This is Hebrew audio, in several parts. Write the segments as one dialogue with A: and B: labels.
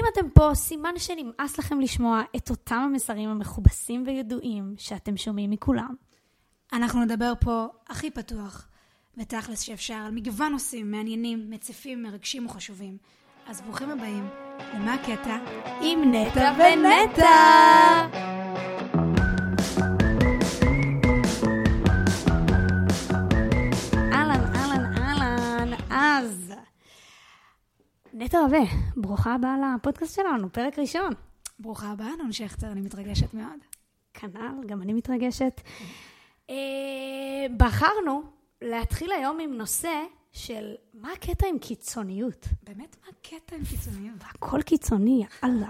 A: אם אתם פה, סימן שנמאס לכם לשמוע את אותם המסרים המכובסים וידועים שאתם שומעים מכולם.
B: אנחנו נדבר פה הכי פתוח ותכלס שאפשר על מגוון נושאים מעניינים, מציפים, מרגשים וחשובים. אז ברוכים הבאים למה הקטע
A: עם נטע ונטע! נטע רבה, ברוכה הבאה לפודקאסט שלנו, פרק ראשון.
B: ברוכה הבאה, נון שכטר, אני מתרגשת מאוד.
A: כנ"ל, גם אני מתרגשת. אה, בחרנו להתחיל היום עם נושא של מה הקטע עם קיצוניות.
B: באמת, מה הקטע עם קיצוניות?
A: הכל קיצוני, יאללה.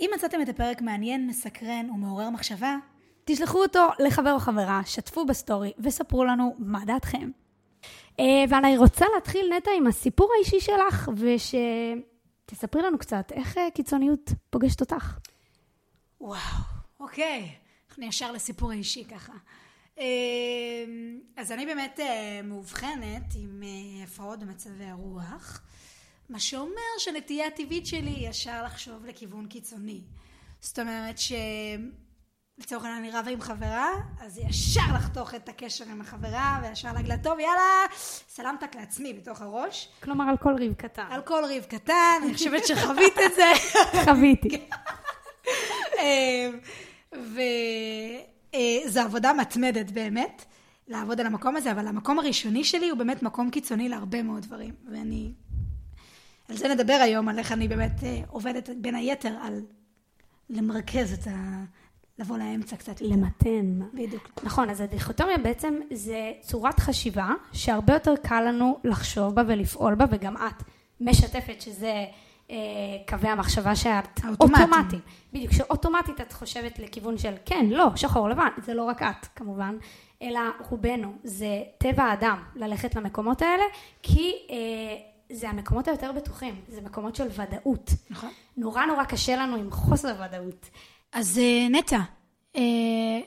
B: אם מצאתם את הפרק מעניין, מסקרן ומעורר מחשבה,
A: תשלחו אותו לחבר או חברה, שתפו בסטורי וספרו לנו מה דעתכם. אה, ואני רוצה להתחיל, נטע, עם הסיפור האישי שלך, ושתספרי לנו קצת איך אה, קיצוניות פוגשת אותך.
B: וואו, אוקיי. אנחנו ישר לסיפור האישי ככה. אה, אז אני באמת אה, מאובחנת עם הפרעות במצבי הרוח, מה שאומר שהנטייה הטבעית שלי היא ישר לחשוב לכיוון קיצוני. זאת אומרת ש... לצורך העניין אני רבה עם חברה, אז ישר לחתוך את הקשר עם החברה, וישר להגיד לה, טוב, יאללה, סלמתק לעצמי בתוך הראש.
A: כלומר, על כל ריב קטן.
B: על כל ריב קטן, אני חושבת שחווית את זה.
A: חוויתי.
B: וזו עבודה מתמדת באמת, לעבוד על המקום הזה, אבל המקום הראשוני שלי הוא באמת מקום קיצוני להרבה מאוד דברים. ואני... על זה נדבר היום, על איך אני באמת אה, עובדת בין היתר על למרכז את ה... לבוא לאמצע קצת.
A: למתן.
B: בדיוק.
A: נכון, אז הדיכוטומיה בעצם זה צורת חשיבה שהרבה יותר קל לנו לחשוב בה ולפעול בה, וגם את משתפת שזה אה, קווי המחשבה שאת
B: האוטומטיים.
A: אוטומטיים. בדיוק, שאוטומטית את חושבת לכיוון של כן, לא, שחור לבן, זה לא רק את כמובן, אלא רובנו, זה טבע האדם ללכת למקומות האלה, כי אה, זה המקומות היותר בטוחים, זה מקומות של ודאות.
B: נכון.
A: נורא נורא קשה לנו עם חוסר ודאות.
B: אז אה, נטע, אה,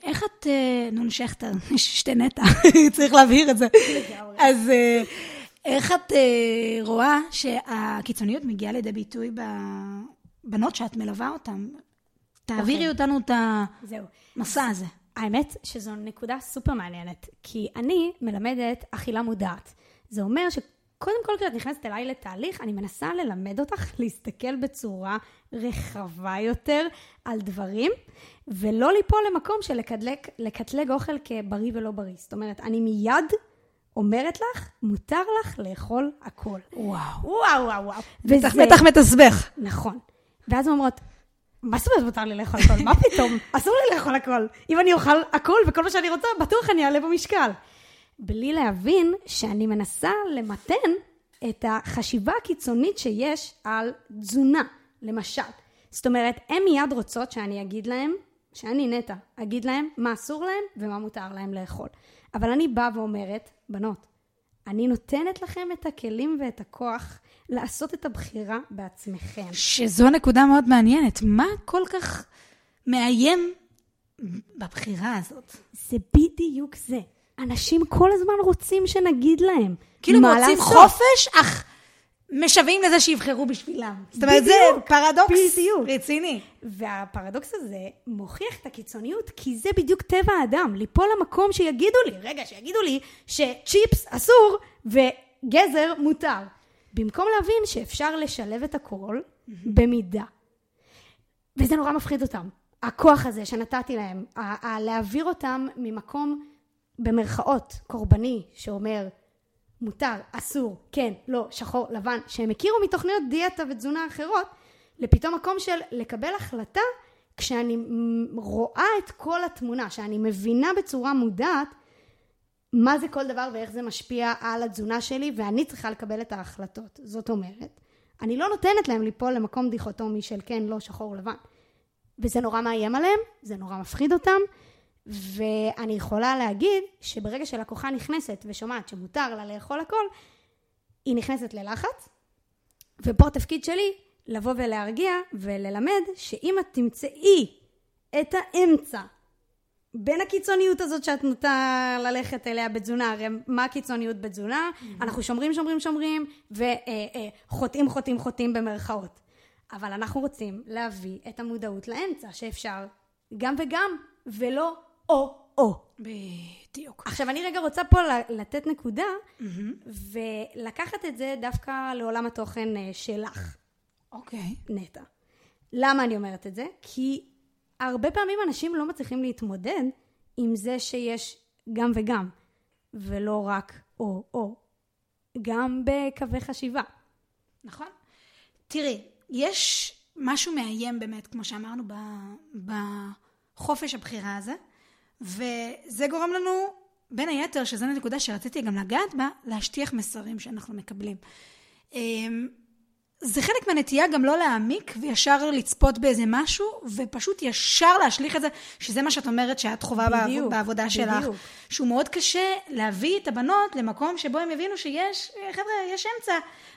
B: איך את, אה, נון שכטר, יש שתי נטע, צריך להבהיר את זה. אז איך את אה, רואה שהקיצוניות מגיעה לידי ביטוי בבנות שאת מלווה אותן? תעבירי
A: אוקיי.
B: אותנו את. המסע הזה.
A: האמת שזו נקודה סופר מעניינת, כי אני מלמדת אכילה מודעת. זה אומר שקודם כל כשאת נכנסת אליי לתהליך, אני מנסה ללמד אותך להסתכל בצורה רחבה יותר על דברים, ולא ליפול למקום של לקטלג, לקטלג אוכל כבריא ולא בריא. זאת אומרת, אני מיד אומרת לך, מותר לך לאכול הכל.
B: וואו.
A: וואו, וואו, וואו. וזה-
B: בטח מתסבך.
A: נכון. ואז הן אומרות, מה זאת אומרת מותר לי לאכול הכל? מה פתאום? אסור לי לאכול הכל. אם אני אוכל הכל וכל מה שאני רוצה, בטוח אני אעלה במשקל. בלי להבין שאני מנסה למתן את החשיבה הקיצונית שיש על תזונה, למשל. זאת אומרת, הן מיד רוצות שאני אגיד להן, שאני נטע, אגיד להן מה אסור להן ומה מותר להן לאכול. אבל אני באה ואומרת, בנות, אני נותנת לכם את הכלים ואת הכוח לעשות את הבחירה בעצמכם.
B: שזו נקודה מאוד מעניינת. מה כל כך מאיים בבחירה הזאת?
A: זה בדיוק זה. אנשים כל הזמן רוצים שנגיד להם.
B: כאילו הם רוצים
A: לעשות.
B: חופש, אך משוועים לזה שיבחרו בשבילם. זאת אומרת, זה
A: בדיוק,
B: פרדוקס
A: בדיוק.
B: רציני.
A: והפרדוקס הזה מוכיח את הקיצוניות, כי זה בדיוק טבע האדם, ליפול למקום שיגידו לי, רגע, שיגידו לי שצ'יפס אסור וגזר מותר. במקום להבין שאפשר לשלב את הכל במידה. וזה נורא מפחיד אותם. הכוח הזה שנתתי להם, ה- ה- להעביר אותם ממקום במרכאות קורבני שאומר מותר, אסור, כן, לא, שחור, לבן, שהם הכירו מתוכניות דיאטה ותזונה אחרות, לפתאום מקום של לקבל החלטה כשאני רואה את כל התמונה, שאני מבינה בצורה מודעת מה זה כל דבר ואיך זה משפיע על התזונה שלי, ואני צריכה לקבל את ההחלטות. זאת אומרת, אני לא נותנת להם ליפול למקום דיכוטומי של כן, לא, שחור, לבן. וזה נורא מאיים עליהם, זה נורא מפחיד אותם, ואני יכולה להגיד שברגע שלקוחה נכנסת ושומעת שמותר לה לאכול הכל, היא נכנסת ללחץ, ופה התפקיד שלי לבוא ולהרגיע וללמד שאם את תמצאי את האמצע בין הקיצוניות הזאת שאת נוטה ללכת אליה בתזונה, הרי מה הקיצוניות בתזונה? אנחנו שומרים, שומרים, שומרים, וחוטאים, חוטאים, חוטאים במרכאות. אבל אנחנו רוצים להביא את המודעות לאמצע, שאפשר גם וגם, ולא או-או.
B: בדיוק.
A: עכשיו, אני רגע רוצה פה לתת נקודה, ולקחת את זה דווקא לעולם התוכן אה, שלך,
B: אוקיי.
A: נטע. למה אני אומרת את זה? כי הרבה פעמים אנשים לא מצליחים להתמודד עם זה שיש גם וגם, ולא רק או-או. גם בקווי חשיבה.
B: נכון. תראי, יש משהו מאיים באמת, כמו שאמרנו, בחופש הבחירה הזה, וזה גורם לנו, בין היתר, שזו הנקודה שרציתי גם לגעת בה, להשטיח מסרים שאנחנו מקבלים. אמ, זה חלק מהנטייה גם לא להעמיק וישר לצפות באיזה משהו, ופשוט ישר להשליך את זה, שזה מה שאת אומרת שאת בעב-
A: בדיוק,
B: בעבודה שלך.
A: בדיוק.
B: שהוא מאוד קשה להביא את הבנות למקום שבו הם יבינו שיש, חבר'ה, יש אמצע.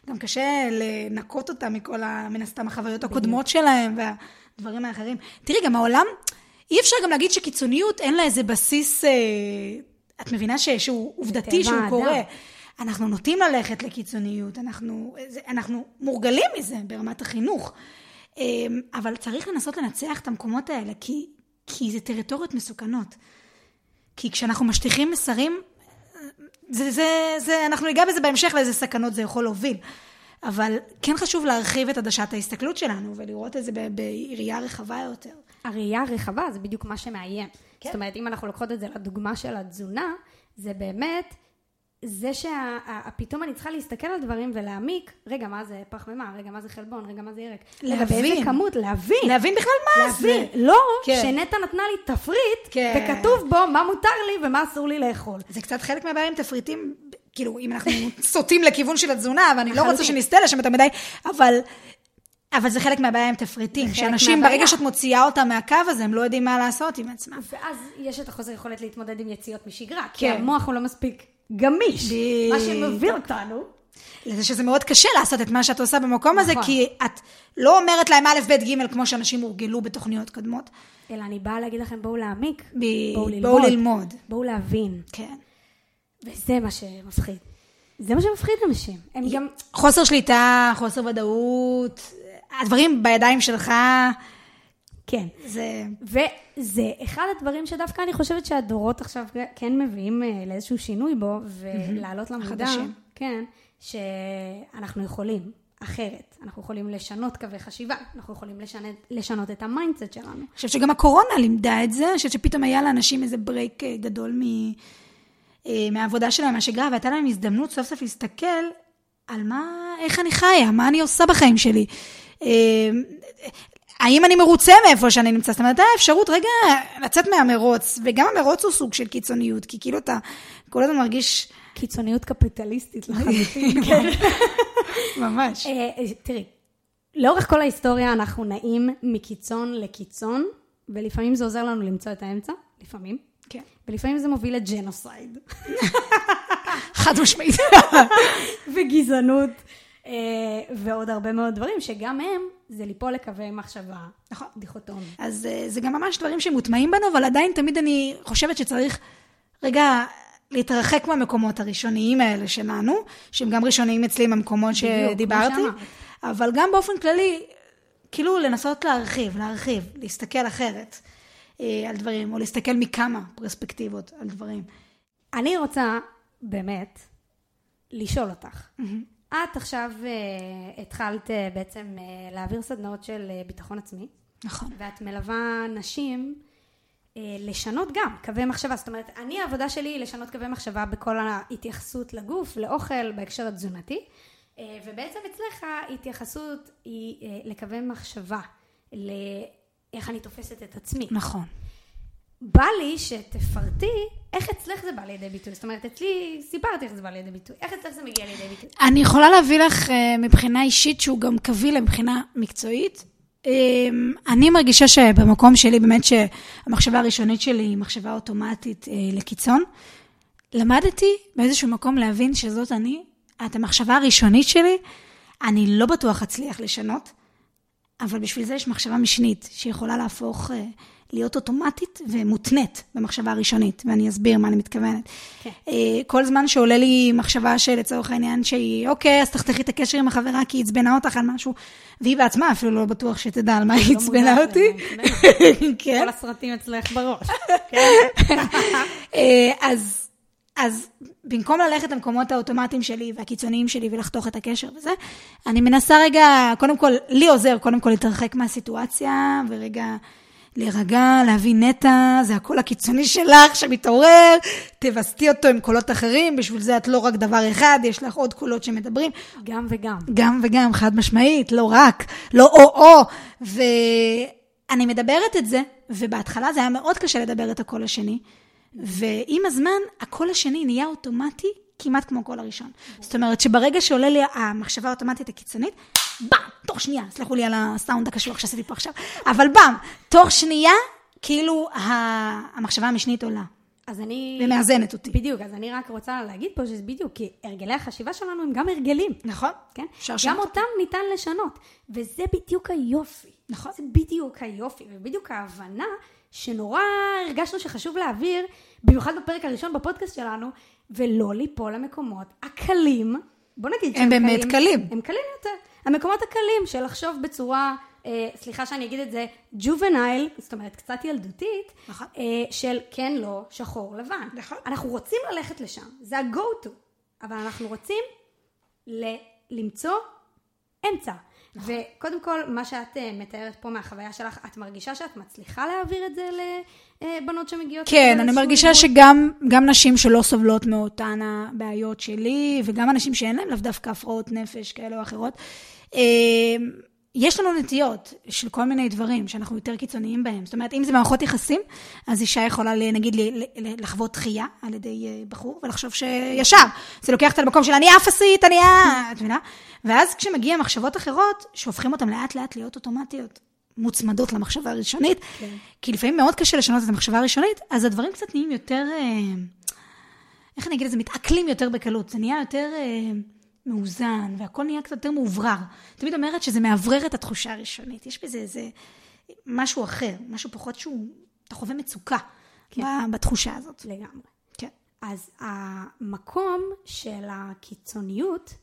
B: גם קשה לנקות אותם מכל, מן הסתם, החוויות הקודמות שלהם והדברים האחרים. תראי, גם העולם, אי אפשר גם להגיד שקיצוניות אין לה איזה בסיס, אה, את מבינה ש, שהוא עובדתי, שהוא. קורה. אנחנו נוטים ללכת לקיצוניות, אנחנו, זה- אנחנו מורגלים מזה ברמת החינוך. אמ, אבל צריך לנסות לנצח את המקומות האלה, כי, כי זה טריטוריות מסוכנות. כי כשאנחנו משטיחים מסרים, זה, זה, זה, אנחנו ניגע בזה בהמשך לאיזה סכנות זה יכול להוביל. אבל כן חשוב להרחיב את עדשת ההסתכלות שלנו ולראות את זה בראייה רחבה יותר.
A: הראייה הרחבה זה בדיוק מה שמאיים. כן. זאת אומרת, אם אנחנו לוקחות את זה לדוגמה של התזונה, זה באמת זה שפתאום אני צריכה להסתכל על דברים ולהעמיק, רגע, מה זה פחמימה? רגע, מה זה חלבון? רגע, מה זה ירק?
B: להבין.
A: באיזה כמות? להבין.
B: להבין בכלל מה
A: להבין.
B: זה.
A: לא
B: כן.
A: שנטע נתנה לי תפריט,
B: כן.
A: וכתוב בו מה מותר לי ומה אסור לי לאכול.
B: זה קצת חלק מהבעיה עם תפריטים, כאילו, אם אנחנו סוטים לכיוון של התזונה, ואני לא רוצה. שנסטה לשם יותר מדי, אבל... אבל זה חלק מהבעיה עם תפריטים, שאנשים
A: מהבעיה.
B: ברגע שאת מוציאה אותם מהקו הזה, הם לא יודעים מה לעשות עם עצמם.
A: ואז יש את החוסר יכולת להתמודד עם יציאות משגרה, כי
B: כן.
A: המוח הוא לא מספיק גמיש. מה שמוביל אותנו.
B: לזה שזה מאוד קשה לעשות את מה שאת עושה במקום הזה,
A: נכון.
B: כי את לא אומרת להם א', ב', ג', כמו שאנשים הורגלו בתוכניות קודמות.
A: אלא אני באה להגיד לכם, בואו להעמיק,
B: ב-
A: בואו
B: בואו
A: ללמוד,
B: ללמוד.
A: בואו להבין.
B: כן.
A: וזה מה שמפחיד. זה מה שמפחיד אנשים. הם גם...
B: חוסר שליטה, חוסר ודאות, הדברים בידיים שלך,
A: כן.
B: זה...
A: וזה אחד הדברים שדווקא אני חושבת שהדורות עכשיו כן מביאים אה, לאיזשהו שינוי בו, ולעלות למודע,
B: החדשים.
A: כן, שאנחנו יכולים אחרת. אנחנו יכולים לשנות קווי חשיבה, אנחנו יכולים לשנות, לשנות את ה mindset שלנו.
B: אני חושבת שגם הקורונה לימדה את זה, אני חושבת שפתאום היה לאנשים איזה break אה, גדול מ... אה, מהעבודה שלהם, מהשגרה, והייתה להם הזדמנות סוף סוף להסתכל על מה, איך אני חיה, מה אני עושה בחיים שלי. אה, האם אני מרוצה מאיפה שאני נמצא? זאת אומרת, הייתה אפשרות רגע לצאת מהמרוץ, וגם המרוץ הוא סוג של קיצוניות, כי כאילו אתה כל הזמן מרגיש...
A: קיצוניות קפיטליסטית לחלוטין. כן.
B: ממש.
A: אה, אה, תראי, לאורך כל ההיסטוריה אנחנו נעים מקיצון לקיצון, ולפעמים זה עוזר לנו למצוא את האמצע, לפעמים,
B: כן.
A: ולפעמים זה מוביל לג'נוסייד.
B: חד משמעית.
A: וגזענות, אה, ועוד הרבה מאוד דברים, שגם הם, זה ליפול לקווי מחשבה
B: נכון.
A: דיכוטומי.
B: אז אה, זה גם ממש דברים שמוטמעים בנו, אבל עדיין תמיד אני חושבת שצריך רגע להתרחק מהמקומות הראשוניים האלה שלנו, שהם גם ראשוניים אצלי
A: בדיוק,
B: שדיברתי. אבל גם באופן כללי, כאילו לנסות להרחיב, להרחיב, להסתכל אחרת אה, על דברים, או להסתכל מכמה פרספקטיבות על דברים.
A: אני רוצה באמת לשאול אותך. את עכשיו אה, התחלת אה, בעצם אה, להעביר סדנאות של אה, ביטחון עצמי,
B: נכון.
A: ואת מלווה נשים אה, לשנות גם קווי מחשבה. זאת אומרת, אני העבודה שלי היא לשנות קווי מחשבה בכל ההתייחסות לגוף, לאוכל, בהקשר התזונתי, אה, ובעצם אצלך ההתייחסות היא אה, לקווי מחשבה, לאיך אני תופסת את עצמי.
B: נכון.
A: בא לי שתפרטי איך אצלך זה בא לידי ביטוי. זאת אומרת, אצלי סיפרתי איך זה בא לידי ביטוי. איך אצלך זה מגיע לידי ביטוי?
B: אני יכולה להביא לך אה, מבחינה אישית שהוא גם קביל מבחינה מקצועית. אה, אני מרגישה שבמקום שלי באמת שהמחשבה הראשונית שלי היא מחשבה אוטומטית אה, לקיצון. למדתי באיזשהו מקום להבין שזאת אני, את המחשבה הראשונית שלי, אני לא בטוח אצליח לשנות, אבל בשביל זה יש מחשבה משנית שיכולה להפוך אה, להיות אוטומטית ומותנית במחשבה הראשונית, ואני אסביר מה אני מתכוונת.
A: כן.
B: אה, כל זמן שעולה לי מחשבה שלצורך העניין שהיא, אוקיי, אז תחתכי את הקשר עם החברה כי היא עצבנה אותך על משהו, והיא בעצמה אפילו לא בטוח שתדע על מה היא
A: לא
B: עצבנה
A: מודעת
B: אותי.
A: היא.
B: כן.
A: כל הסרטים אצלך בראש. כן.
B: אה, אז, אז במקום ללכת למקומות האוטומטיים שלי והקיצוניים שלי ולחתוך את הקשר וזה, אני מנסה רגע, קודם כל, לי עוזר קודם כל להתרחק מהסיטואציה, ורגע להירגע, להבין נטע, זה הקול הקיצוני שלך שמתעורר, תווסתי אותו עם קולות אחרים, בשביל זה את לא רק דבר אחד, יש לך עוד קולות שמדברים.
A: גם וגם.
B: גם וגם, חד משמעית, לא רק, לא או-או. ואני מדברת את זה, ובהתחלה זה היה מאוד קשה לדבר את הקול השני, ועם הזמן, הקול השני נהיה אוטומטי כמעט כמו הקול הראשון. זאת אומרת שברגע שעולה לי המחשבה האוטומטית הקיצונית, באם, תוך שנייה, סלחו לי על הסאונד הקשוח שעשיתי פה עכשיו, אבל באם, תוך שנייה, כאילו המחשבה המשנית עולה,
A: אז אני...
B: ומאזנת אותי.
A: בדיוק, אז אני רק רוצה להגיד פה שזה בדיוק, כי הרגלי החשיבה שלנו הם גם הרגלים.
B: נכון?
A: כן? גם אותם ניתן לשנות, וזה בדיוק היופי.
B: נכון.
A: זה בדיוק היופי, ובדיוק ההבנה שנורא הרגשנו שחשוב להעביר, במיוחד בפרק הראשון בפודקאסט שלנו, ולא ליפול למקומות הקלים. בוא נגיד
B: הם באמת קלים.
A: הם קלים יותר. המקומות הקלים של לחשוב בצורה, אה, סליחה שאני אגיד את זה, ג'ובנייל, זאת אומרת קצת ילדותית,
B: נכון.
A: אה, של כן, לא, שחור, לבן.
B: נכון.
A: אנחנו רוצים ללכת לשם, זה ה-go to, אבל אנחנו רוצים ל- למצוא אמצע. וקודם כל, מה שאת אה, מתארת פה מהחוויה שלך, את מרגישה שאת מצליחה להעביר את זה לבנות שמגיעות?
B: כן, אני מרגישה
A: ליווי?
B: שגם גם נשים שלא סובלות מאותן הבעיות שלי, וגם אנשים שאין להם לאו דווקא הפרעות נפש כאלה או אחרות, אה, יש לנו נטיות של כל מיני דברים שאנחנו יותר קיצוניים בהם. זאת אומרת, אם זה מערכות יחסים, אז אישה יכולה, נגיד, לחוות דחייה על ידי אה, בחור, ולחשוב שישר, זה לוקח אותה למקום של אני אפסית, אני א... את מבינה? ואז כשמגיע מחשבות אחרות, שהופכים אותן לאט לאט להיות אוטומטיות. מוצמדות למחשבה הראשונית,
A: כן.
B: כי לפעמים מאוד קשה לשנות את המחשבה הראשונית, אז הדברים קצת נהיים יותר, אה, איך אני אגיד את זה, מתעכלים יותר בקלות, זה נהיה יותר אה, מאוזן, והכל נהיה קצת יותר מאוברר. תמיד אומרת שזה מאוורר את התחושה הראשונית, יש בזה איזה משהו אחר, משהו פחות שהוא, אתה חווה מצוקה
A: כן.
B: בתחושה הזאת.
A: לגמרי.
B: כן.
A: אז המקום של הקיצוניות,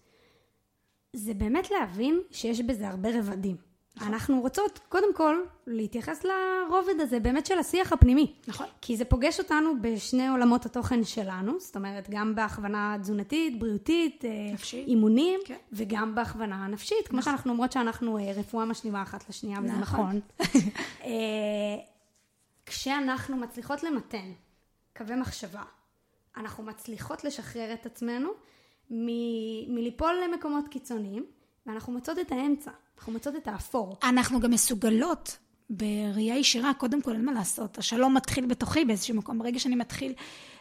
A: זה באמת להבין שיש בזה הרבה רבדים. אנחנו רוצות, קודם כל, להתייחס לרובד הזה באמת של השיח הפנימי.
B: נכון.
A: כי זה פוגש אותנו בשני עולמות התוכן שלנו, זאת אומרת, גם בהכוונה תזונתית, בריאותית, אה,
B: נפשית.
A: אימונים,
B: כן.
A: וגם בהכוונה נפשית, כמו שאנחנו אומרות שאנחנו אה, רפואה משלימה אחת לשנייה, וזה
B: נכון.
A: נכון. אה, כשאנחנו מצליחות למתן קווי מחשבה, אנחנו מצליחות לשחרר את עצמנו מ- מליפול למקומות קיצוניים, ואנחנו מוצאות את האמצע, אנחנו מוצאות את האפור.
B: אנחנו גם מסוגלות בראייה ישירה, קודם כל, אין מה לעשות. השלום מתחיל בתוכי באיזשהו מקום. ברגע שאני מתחיל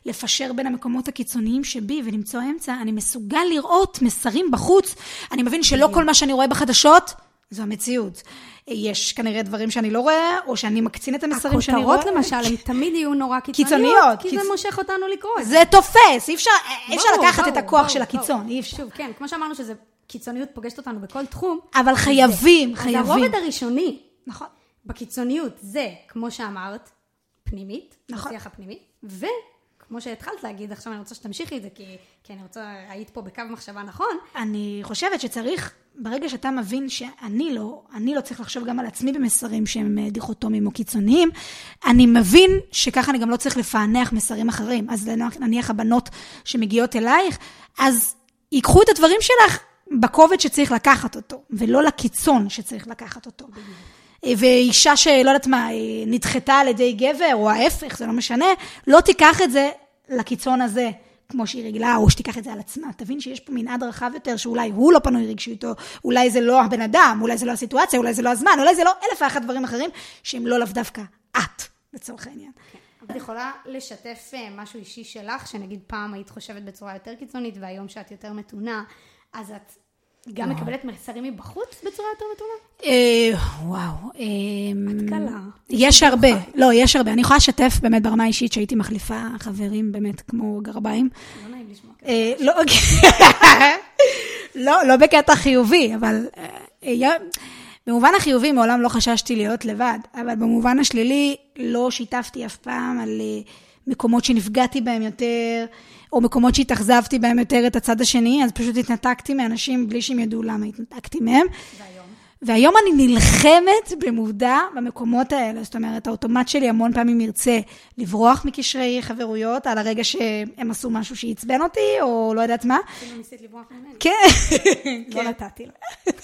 B: לפשר בין המקומות הקיצוניים שבי ולמצוא אמצע, אני מסוגל לראות מסרים בחוץ. אני מבין שלא כל מה שאני רואה בחדשות זו המציאות. יש כנראה דברים שאני לא רואה, או שאני מקצין את המסרים שאני רואה.
A: הכותרות למשל, הן תמיד יהיו נורא קיצוניות,
B: קיצוניות,
A: כי
B: קיצ-
A: זה מושך אותנו לקרוא זה.
B: תופס, אי אפשר, לקחת את הכוח של הקיצון. אי אפשר.
A: שוב, כן, כמו שאמרנו שזה קיצוניות פוגשת אותנו בכל תחום.
B: אבל חייבים,
A: אז
B: חייבים.
A: הרובד הראשוני
B: נכון.
A: בקיצוניות זה, כמו שאמרת, פנימית,
B: נכון.
A: בשיח הפנימי, וכמו שהתחלת להגיד, עכשיו אני רוצה שתמשיכי את זה, כי, כי אני רוצה, היית פה בקו מחשבה נכון,
B: אני חושבת שצריך, ברגע שאתה מבין שאני לא, אני לא צריך לחשוב גם על עצמי במסרים שהם אה, דיכוטומיים או קיצוניים, אני מבין שככה אני גם לא צריך לפענח מסרים אחרים. אז נניח הבנות שמגיעות אלייך, אז ייקחו את הדברים שלך בכובד שצריך לקחת אותו, ולא לקיצון שצריך לקחת אותו. אה, ואישה שלא יודעת מה, אה, נדחתה על ידי גבר, או ההפך, זה לא משנה, לא תיקח את זה לקיצון הזה. כמו שהיא רגילה, או שתיקח את זה על עצמה. תבין שיש פה מנעד רחב יותר, שאולי הוא לא פנוי רגשית, או אולי זה לא הבן אדם, אולי זה לא הסיטואציה, אולי זה לא הזמן, אולי זה לא אלף ואחת דברים אחרים, שהם לא לאו דווקא את, לצורך העניין.
A: את יכולה לשתף אה, משהו אישי שלך, שנגיד פעם היית חושבת בצורה יותר קיצונית, והיום שאת יותר מתונה, אז את גם מקבלת מסרים מבחוץ בצורה יותר מתונה?
B: אה, וואו. אה,
A: את קלה.
B: יש הרבה, לא, יש הרבה. אני יכולה לשתף באמת ברמה האישית שהייתי מחליפה חברים באמת כמו גרביים.
A: לא נעים לשמוע.
B: אה, לא, לא, לא בקטע חיובי, אבל אה, במובן החיובי מעולם לא חששתי להיות לבד, אבל במובן השלילי לא שיתפתי אף פעם על אה, מקומות שנפגעתי בהם יותר, או מקומות שהתאכזבתי בהם יותר את הצד השני, אז פשוט התנתקתי מאנשים בלי שהם ידעו למה התנתקתי מהם.
A: והיום?
B: והיום אני נלחמת במודע במקומות האלה. זאת אומרת, האוטומט שלי המון פעמים ירצה לברוח מקשרי חברויות על הרגע שהם עשו משהו שעצבן אותי, או לא יודעת מה.
A: אפילו ניסית לברוח ממני.
B: כן.
A: לא נתתי לו.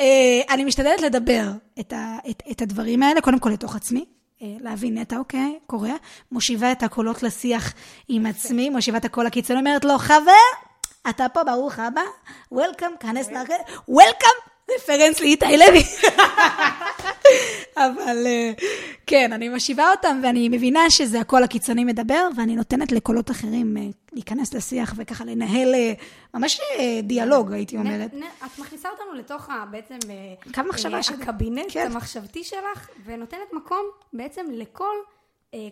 B: אה, אני משתדלת לדבר את, ה, את, את הדברים האלה, קודם כל לתוך עצמי. אה, להבין, נטע, אוקיי, קורה. מושיבה את הקולות לשיח עם עצמי, מושיבה את הקול הקיצוני, אומרת לו, חבר, אתה פה, ברוך הבא, וולקאם, כנס לאחר, וולקאם, רפרנס לאיתי לוי. אבל אה, כן, אני משיבה אותם, ואני מבינה שזה הקול הקיצוני מדבר, ואני נותנת לקולות אחרים אה, להיכנס לשיח וככה לנהל אה, ממש אה, דיאלוג, הייתי אומרת.
A: נ- נ- את מכניסה אותנו לתוך ה- בעצם...
B: קו מחשבה שלי.
A: הקבינט
B: כן.
A: המחשבתי שלך, ונותנת מקום בעצם לכל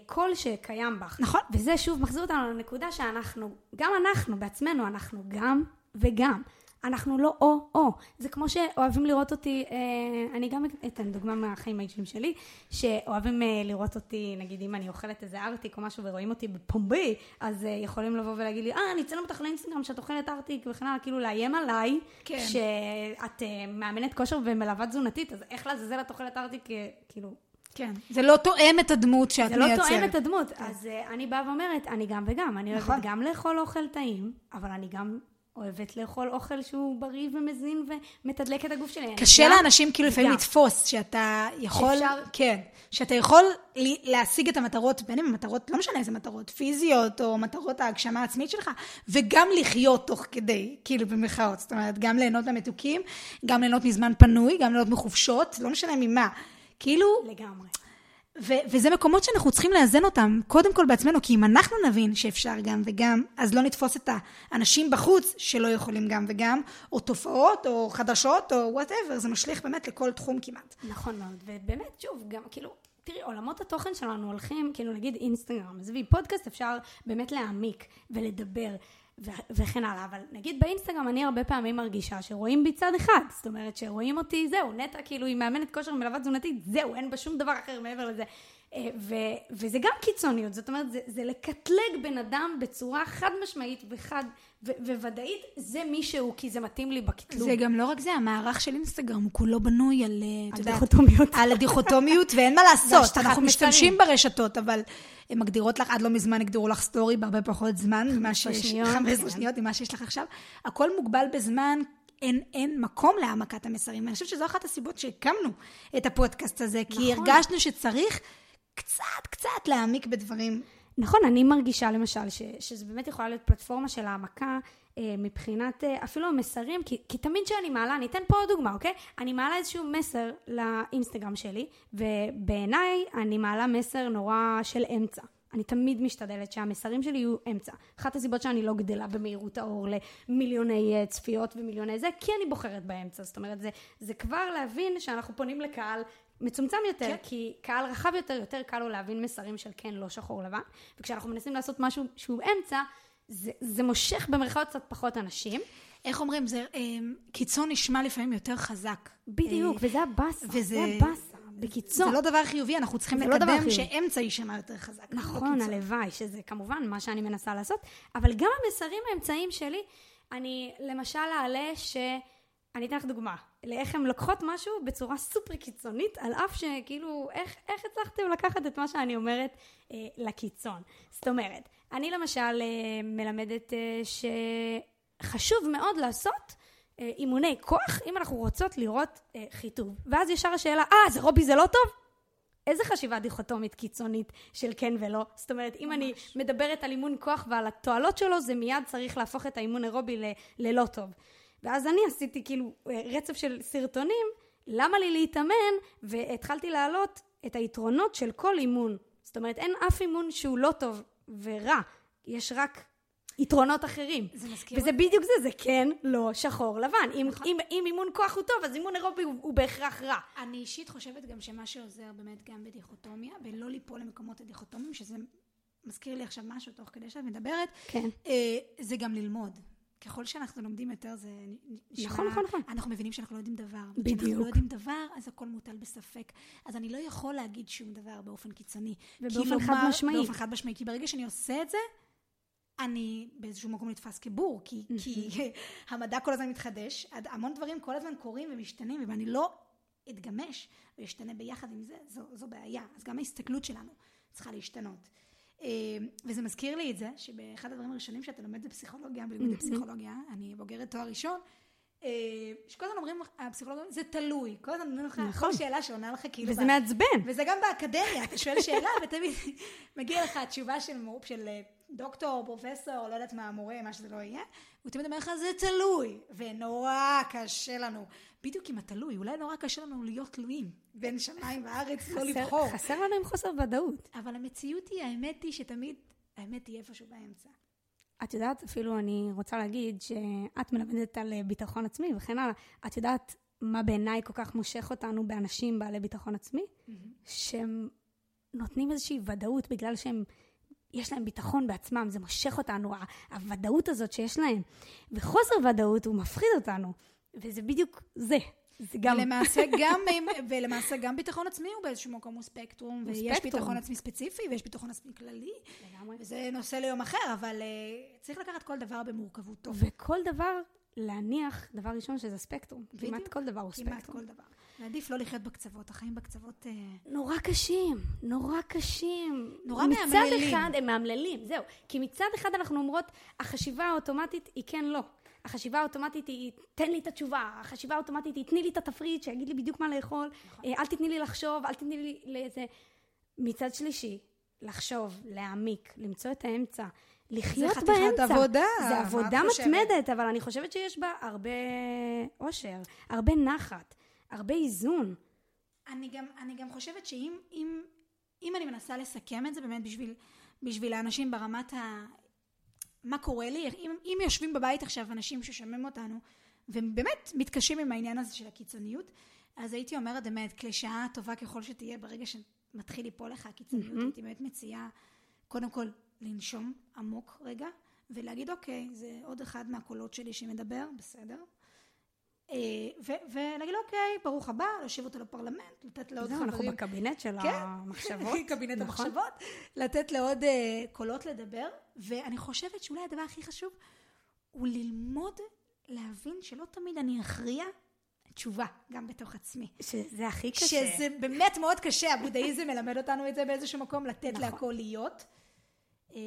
A: קול שקיים בך.
B: נכון.
A: וזה שוב מחזיר אותנו לנקודה שאנחנו, גם אנחנו בעצמנו, אנחנו גם וגם. אנחנו לא או-או. זה כמו שאוהבים לראות אותי, אה, אני גם אתן דוגמה מהחיים האישיים שלי, שאוהבים אה, לראות אותי, נגיד אם אני אוכלת איזה ארטיק או משהו ורואים אותי בפומבי, אז אה, יכולים לבוא ולהגיד לי, אה, אני אצלם אותך לאינסטגרם שאת אוכלת ארטיק וכן הלאה, כאילו לאיים עליי,
B: כן.
A: שאת אה, מאמנת כושר ומלווה תזונתית, אז איך לעזאזל את אוכלת ארטיק, אה, כאילו,
B: כן. זה לא תואם את הדמות שאת
A: זה לא
B: מייצרת.
A: תואם את הדמות. אז uh, אני באה ואומרת, אני גם וגם. אני
B: נכון.
A: אוהבת גם לאכול אוכל טעים, אבל אני גם אוהבת לאכול אוכל שהוא בריא ומזין ומתדלק את הגוף שלי.
B: קשה
A: גם-
B: לאנשים כאילו לפעמים. לתפוס שאתה יכול,
A: שאפשר-
B: כן, שאתה יכול להשיג את המטרות, בין אם הן מטרות, לא משנה איזה מטרות, פיזיות או מטרות ההגשמה העצמית שלך, וגם לחיות תוך כדי, כאילו במרכאות, זאת אומרת, גם ליהנות מהמתוקים, גם ליהנות מזמן פנוי, גם ליהנות מחופשות, לא משנה ממה. כאילו,
A: לגמרי.
B: ו- וזה מקומות שאנחנו צריכים לאזן אותם, קודם כל בעצמנו, כי אם אנחנו נבין שאפשר גם וגם, אז לא נתפוס את האנשים בחוץ שלא יכולים גם וגם, או תופעות, או חדשות, או whatever, זה משליך באמת לכל תחום כמעט.
A: נכון מאוד. ובאמת, שוב, גם כאילו... תראי, עולמות התוכן שלנו הולכים, כאילו נגיד אינסטגרם, עזבי, פודקאסט אפשר באמת להעמיק ולדבר וכן הלאה, אבל נגיד באינסטגרם אני הרבה פעמים מרגישה שרואים בי צד אחד, זאת אומרת שרואים אותי, זהו, נטע כאילו היא מאמנת כושר ומלווה תזונתית, זהו, אין בה שום דבר אחר מעבר לזה. אה, ו- וזה גם קיצוניות, זאת אומרת, זה, זה לקטלג בן אדם בצורה חד משמעית וחד ו- וודאית, זה מישהו, כי זה מתאים לי בקטלוג.
B: זה גם לא רק זה, המערך של אינסטגרם הוא כולו בנוי על, אה, יודעת,
A: דיכוטומיות.
B: על הדיכוטומיות, ואין מה לעשות, אנחנו. משתמשים ברשתות, אבל הן מגדירות לך, עד לא מזמן הגדירו לך סטורי בהרבה פחות זמן, ממה שיש,
A: שניות,
B: 15
A: כן.
B: שניות ממה שיש לך עכשיו. הכל מוגבל בזמן, אין, אין מקום להעמקת המסרים. ואני חושבת שזו אחת הסיבות שהקמנו את הפודקאסט הזה, כי
A: נכון.
B: הרגשנו שצריך קצת, קצת להעמיק בדברים.
A: נכון, אני מרגישה למשל ש, שזה באמת יכולה להיות פלטפורמה של העמקה אה, מבחינת אה, אפילו המסרים, כי, כי תמיד כשאני מעלה, אני אתן פה עוד דוגמה, אוקיי? אני מעלה איזשהו מסר לאינסטגרם שלי, ובעיניי אני מעלה מסר נורא של אמצע. אני תמיד משתדלת שהמסרים שלי יהיו אמצע. אחת הסיבות שאני לא גדלה במהירות האור למיליוני אה, צפיות ומיליוני זה, כי אני בוחרת באמצע. זאת אומרת, זה, זה כבר להבין שאנחנו פונים לקהל מצומצם יותר,
B: כן.
A: כי קהל רחב יותר, יותר קל לו להבין מסרים של כן, לא שחור לבן. וכשאנחנו מנסים לעשות משהו שהוא אמצע, זה, זה מושך במרכאות קצת פחות אנשים.
B: איך אומרים, זה אה, קיצון נשמע לפעמים יותר חזק.
A: בדיוק,
B: אה,
A: וזה הבאסה.
B: וזה-
A: זה הבאסה. בקיצור.
B: זה לא דבר חיובי, אנחנו צריכים
A: לא
B: לקדם
A: חיובי.
B: שאמצע יישמע יותר חזק.
A: נכון. הלוואי, שזה כמובן מה שאני מנסה לעשות, אבל גם המסרים האמצעיים שלי, אני למשל אעלה ש... אני אתן לך דוגמה, לאיך הן לוקחות משהו בצורה סופר קיצונית, על אף שכאילו, איך, איך הצלחתם לקחת את מה שאני אומרת אה, לקיצון? זאת אומרת, אני למשל אה, מלמדת אה, שחשוב מאוד לעשות אה, אימוני כוח, אם אנחנו רוצות לראות אה, חיטוב. ואז ישר השאלה, אה, זה רובי זה לא טוב? איזה חשיבה דיכוטומית קיצונית של כן ולא? זאת אומרת, אם אני מדברת על אימון כוח ועל התועלות שלו, זה מיד צריך להפוך את האימון אירובי ל- ללא טוב. ואז אני עשיתי כאילו אה, רצף של סרטונים, למה לי להתאמן, והתחלתי להעלות את היתרונות של כל אימון. זאת אומרת, אין אף אימון שהוא לא טוב ורע, יש רק יתרונות אחרים.
B: זה מזכיר
A: וזה בדיוק זה, זה כן, לא, שחור, לבן. אם,
B: נכון.
A: אם, אם אימון כוח הוא טוב, אז אימון אירובי הוא, הוא בהכרח רע.
B: אני אישית חושבת גם שמה שעוזר באמת גם בדיכוטומיה, ולא ליפול למקומות הדיכוטומיים, שזה מזכיר לי עכשיו משהו תוך כדי שאת מדברת,
A: כן.
B: אה, זה גם ללמוד. ככל שאנחנו לומדים יותר, זה נשמע...
A: נכון, נכון, נכון.
B: אנחנו מבינים שאנחנו לא יודעים דבר.
A: בדיוק.
B: כשאנחנו לא יודעים דבר, אז הכל מוטל בספק. אז אני לא יכול להגיד שום דבר באופן קיצוני.
A: ובאופן חד משמעי.
B: באופן חד משמעי. כי ברגע שאני עושה את זה, אני באיזשהו מקום נתפס כבור, כי, כי המדע כל הזמן מתחדש, המון דברים כל הזמן קורים ומשתנים, ואם אני לא אתגמש ואשתנה ביחד עם זה, זו, זו בעיה. אז גם ההסתכלות שלנו צריכה להשתנות. אה, וזה מזכיר לי את זה, שבאחד הדברים הראשונים שאתה לומד בפסיכולוגיה, בלימודי פסיכולוגיה, אני בוגרת תואר ראשון, אה, שכל הזמן אומרים, הפסיכולוגיה, זה תלוי. כל הזמן אומרים לך,
A: נכון.
B: כל שאלה שעונה לך כאילו...
A: וזה מעצבן.
B: וזה גם באקדמיה, אתה שואל שאלה ותמיד מגיע לך התשובה של, מור- של אה, דוקטור, פרופסור, לא יודעת מה, מורה, מה שזה לא יהיה, הוא תמיד אומר לך, זה תלוי, ונורא קשה לנו. בדיוק עם התלוי, אולי נורא קשה לנו להיות תלויים בין שמיים וארץ, לא לבחור.
A: חסר לנו עם חוסר ודאות.
B: אבל המציאות היא, האמת היא שתמיד, האמת היא איפשהו באמצע.
A: את יודעת, אפילו אני רוצה להגיד שאת מלמדת על אה, ביטחון עצמי וכן הלאה. את יודעת מה בעיניי כל כך מושך אותנו באנשים בעלי ביטחון עצמי? שהם נותנים איזושהי ודאות בגלל שהם, יש להם ביטחון בעצמם, זה מושך אותנו, הוודאות הזאת שיש להם. וחוסר ודאות הוא מפחיד אותנו, וזה בדיוק זה. זה גם...
B: ולמעשה גם, ולמעשה גם ביטחון עצמי הוא באיזשהו מקום הוא ספקטרום, ויש
A: ספקטרום.
B: ביטחון עצמי ספציפי ויש ביטחון עצמי כללי,
A: לגמרי.
B: וזה נושא ליום אחר, אבל uh, צריך לקחת כל דבר במורכבותו.
A: וכל דבר, להניח, דבר ראשון, שזה ספקטרום. כמעט
B: בדיוק.
A: כל דבר הוא
B: כמעט
A: ספקטרום.
B: כל דבר. ועדיף לא לחיות בקצוות, החיים בקצוות... אה,
A: נורא קשים, נורא קשים.
B: נורא
A: מצד
B: מאמללים.
A: אחד, הם מאמללים, זהו. כי מצד אחד אנחנו אומרות, החשיבה האוטומטית היא כן לא. החשיבה האוטומטית היא, תן לי את התשובה. החשיבה האוטומטית היא, תני לי את התפריט, שיגיד לי בדיוק מה לאכול. אה, אל תתני לי לחשוב, אל תתני לי לאיזה... מצד שלישי, לחשוב, להעמיק, למצוא את האמצע, לחיות
B: חתיכת
A: באמצע.
B: עבודה,
A: זה
B: את
A: עבודה
B: חושבת?
A: מתמדת, אבל אני חושבת שיש בה הרבה אושר, הרבה נחת, הרבה איזון.
B: אני גם, אני גם חושבת שאם אם, אם אני מנסה לסכם את זה באמת בשביל, בשביל האנשים ברמת ה... מה קורה לי, אם, אם יושבים בבית עכשיו אנשים ששומעים אותנו והם באמת מתקשים עם העניין הזה של הקיצוניות, אז הייתי אומרת באמת, קלישאה טובה ככל שתהיה, ברגע שמתחיל ליפול לך הקיצוניות, הייתי באמת מציעה קודם כל לנשום עמוק רגע, ולהגיד אוקיי, זה עוד אחד מהקולות שלי שמדבר, בסדר. אה, ולהגיד לו, אוקיי, ברוך הבא, להושיב אותו לפרלמנט, לתת לעוד
A: זהו,
B: חברים.
A: אנחנו בקבינט של
B: כן.
A: המחשבות.
B: קבינט
A: נכון.
B: המחשבות, לתת לעוד אה, קולות לדבר, ואני חושבת שאולי הדבר הכי חשוב הוא ללמוד להבין שלא תמיד אני אכריע תשובה, גם בתוך עצמי.
A: שזה הכי קשה.
B: שזה באמת מאוד קשה, הבודהיזם מלמד אותנו את זה באיזשהו מקום, לתת
A: נכון.
B: להכל להיות. אה,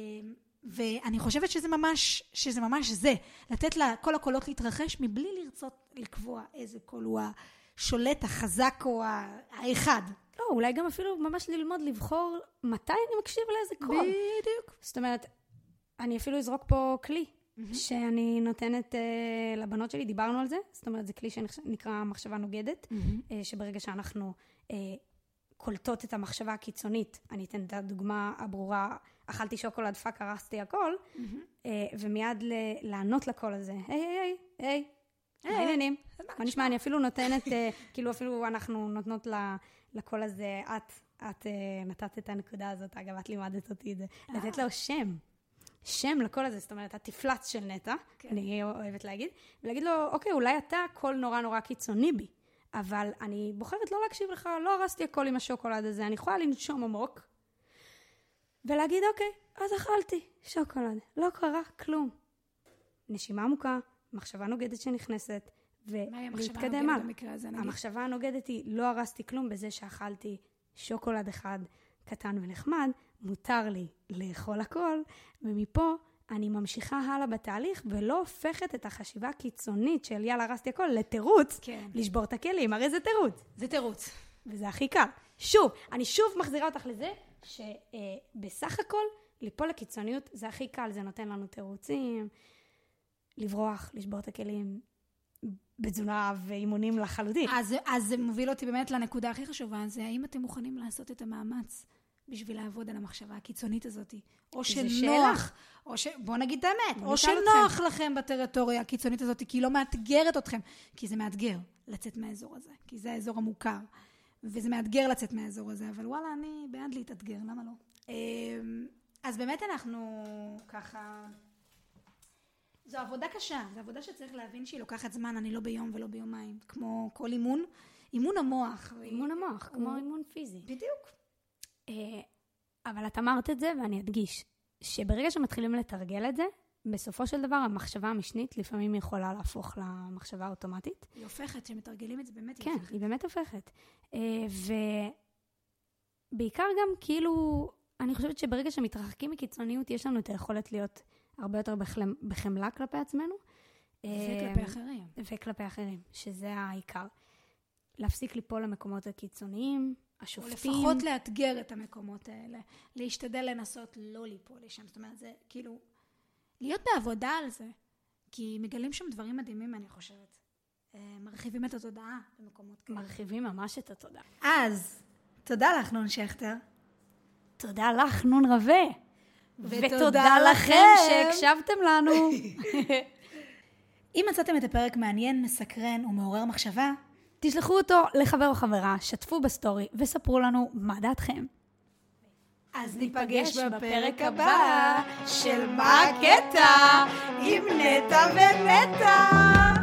B: ואני חושבת שזה ממש, שזה ממש זה, לתת לכל הקולות להתרחש מבלי לרצות לקבוע איזה קול הוא השולט, החזק או האחד.
A: לא, אולי גם אפילו ממש ללמוד לבחור מתי אני מקשיב לאיזה קול.
B: בדיוק.
A: זאת אומרת, אני אפילו אזרוק פה כלי שאני נותנת uh, לבנות שלי, דיברנו על זה, זאת אומרת, זה כלי שנקרא מחשבה נוגדת, uh, שברגע שאנחנו uh, קולטות את המחשבה הקיצונית, אני אתן את הדוגמה הברורה, אכלתי שוקולד, fuck, הרסתי הכל, uh, ומיד לענות לקול הזה, היי, היי, היי, היי, מה העניינים? מה נשמע? אני אפילו נותנת, אה, כאילו אפילו אנחנו נותנות לקול הזה, את, את אה, נתת את הנקודה הזאת, אגב, את לימדת אותי את זה, לתת לו שם. שם לקול הזה, זאת אומרת, התפלץ של נטע,
B: כן.
A: אני אוהבת להגיד, ולהגיד לו, אוקיי, אולי אתה קול נורא נורא קיצוני בי, אבל אני בוחרת לא להקשיב לך, לא הרסתי הכל עם השוקולד הזה, אני יכולה לנשום עמוק, ולהגיד, אוקיי, אז אכלתי שוקולד, לא קרה כלום. נשימה עמוקה, מחשבה נוגדת שנכנסת, ולהתקדם הלאה. המחשבה הנוגדת היא, לא הרסתי כלום בזה שאכלתי שוקולד אחד קטן ונחמד, מותר לי לאכול הכל, ומפה אני ממשיכה הלאה בתהליך, ולא הופכת את החשיבה הקיצונית של יאללה, הרסתי הכל, לתירוץ,
B: כן.
A: לשבור את הכלים, הרי זה תירוץ.
B: זה תירוץ.
A: וזה הכי קל. שוב, אני שוב מחזירה אותך לזה, שבסך הכל, ליפול לקיצוניות זה הכי קל, זה נותן לנו תירוצים, לברוח, לשבור את הכלים, בתזונה ואימונים לחלוטין.
B: אז, אז זה מוביל אותי באמת לנקודה הכי חשובה, זה האם אתם מוכנים לעשות את המאמץ בשביל לעבוד על המחשבה הקיצונית הזאת? או שנוח. או ש... בוא נגיד את האמת, או שנוח לכם בטריטוריה הקיצונית הזאת, כי היא לא מאתגרת אתכם, כי זה מאתגר לצאת מהאזור הזה, כי זה האזור המוכר, וזה מאתגר לצאת מהאזור הזה, אבל וואלה, אני בעד להתאתגר, למה לא? אמ, אז באמת אנחנו ככה... זו עבודה קשה, זו עבודה שצריך להבין שהיא לוקחת זמן, אני לא ביום ולא ביומיים. כמו כל אימון, אימון המוח.
A: אימון המוח, כמו
B: הוא-
A: אימון פיזי.
B: בדיוק.
A: אה, אבל את אמרת את זה, ואני אדגיש, שברגע שמתחילים לתרגל את זה, בסופו של דבר המחשבה המשנית לפעמים יכולה להפוך למחשבה האוטומטית.
B: היא הופכת, כשמתרגלים את זה באמת היא
A: כן,
B: הופכת.
A: היא באמת הופכת. אה, ובעיקר גם כאילו, אני חושבת שברגע שמתרחקים מקיצוניות, יש לנו את היכולת להיות הרבה יותר בחמלה כלפי עצמנו.
B: וכלפי
A: אה,
B: אחרים.
A: וכלפי אחרים, שזה העיקר. להפסיק ליפול למקומות הקיצוניים,
B: או
A: השופטים.
B: לפחות לאתגר את המקומות האלה. להשתדל לנסות לא ליפול לשם. זאת אומרת, זה כאילו... להיות בעבודה על זה. כי מגלים שם דברים מדהימים, אני חושבת. אה, מרחיבים את התודעה במקומות כאלה.
A: מרחיבים ממש את התודעה.
B: אז, תודה לך, נון שכטר.
A: תודה לך, נון רווה.
B: ותודה לכם.
A: שהקשבתם לנו.
B: אם מצאתם את הפרק מעניין, מסקרן ומעורר מחשבה,
A: תשלחו אותו לחבר או חברה, שתפו בסטורי וספרו לנו מה דעתכם.
B: אז
A: ניפגש בפרק הבא של
B: מה הקטע עם נטע ונטע.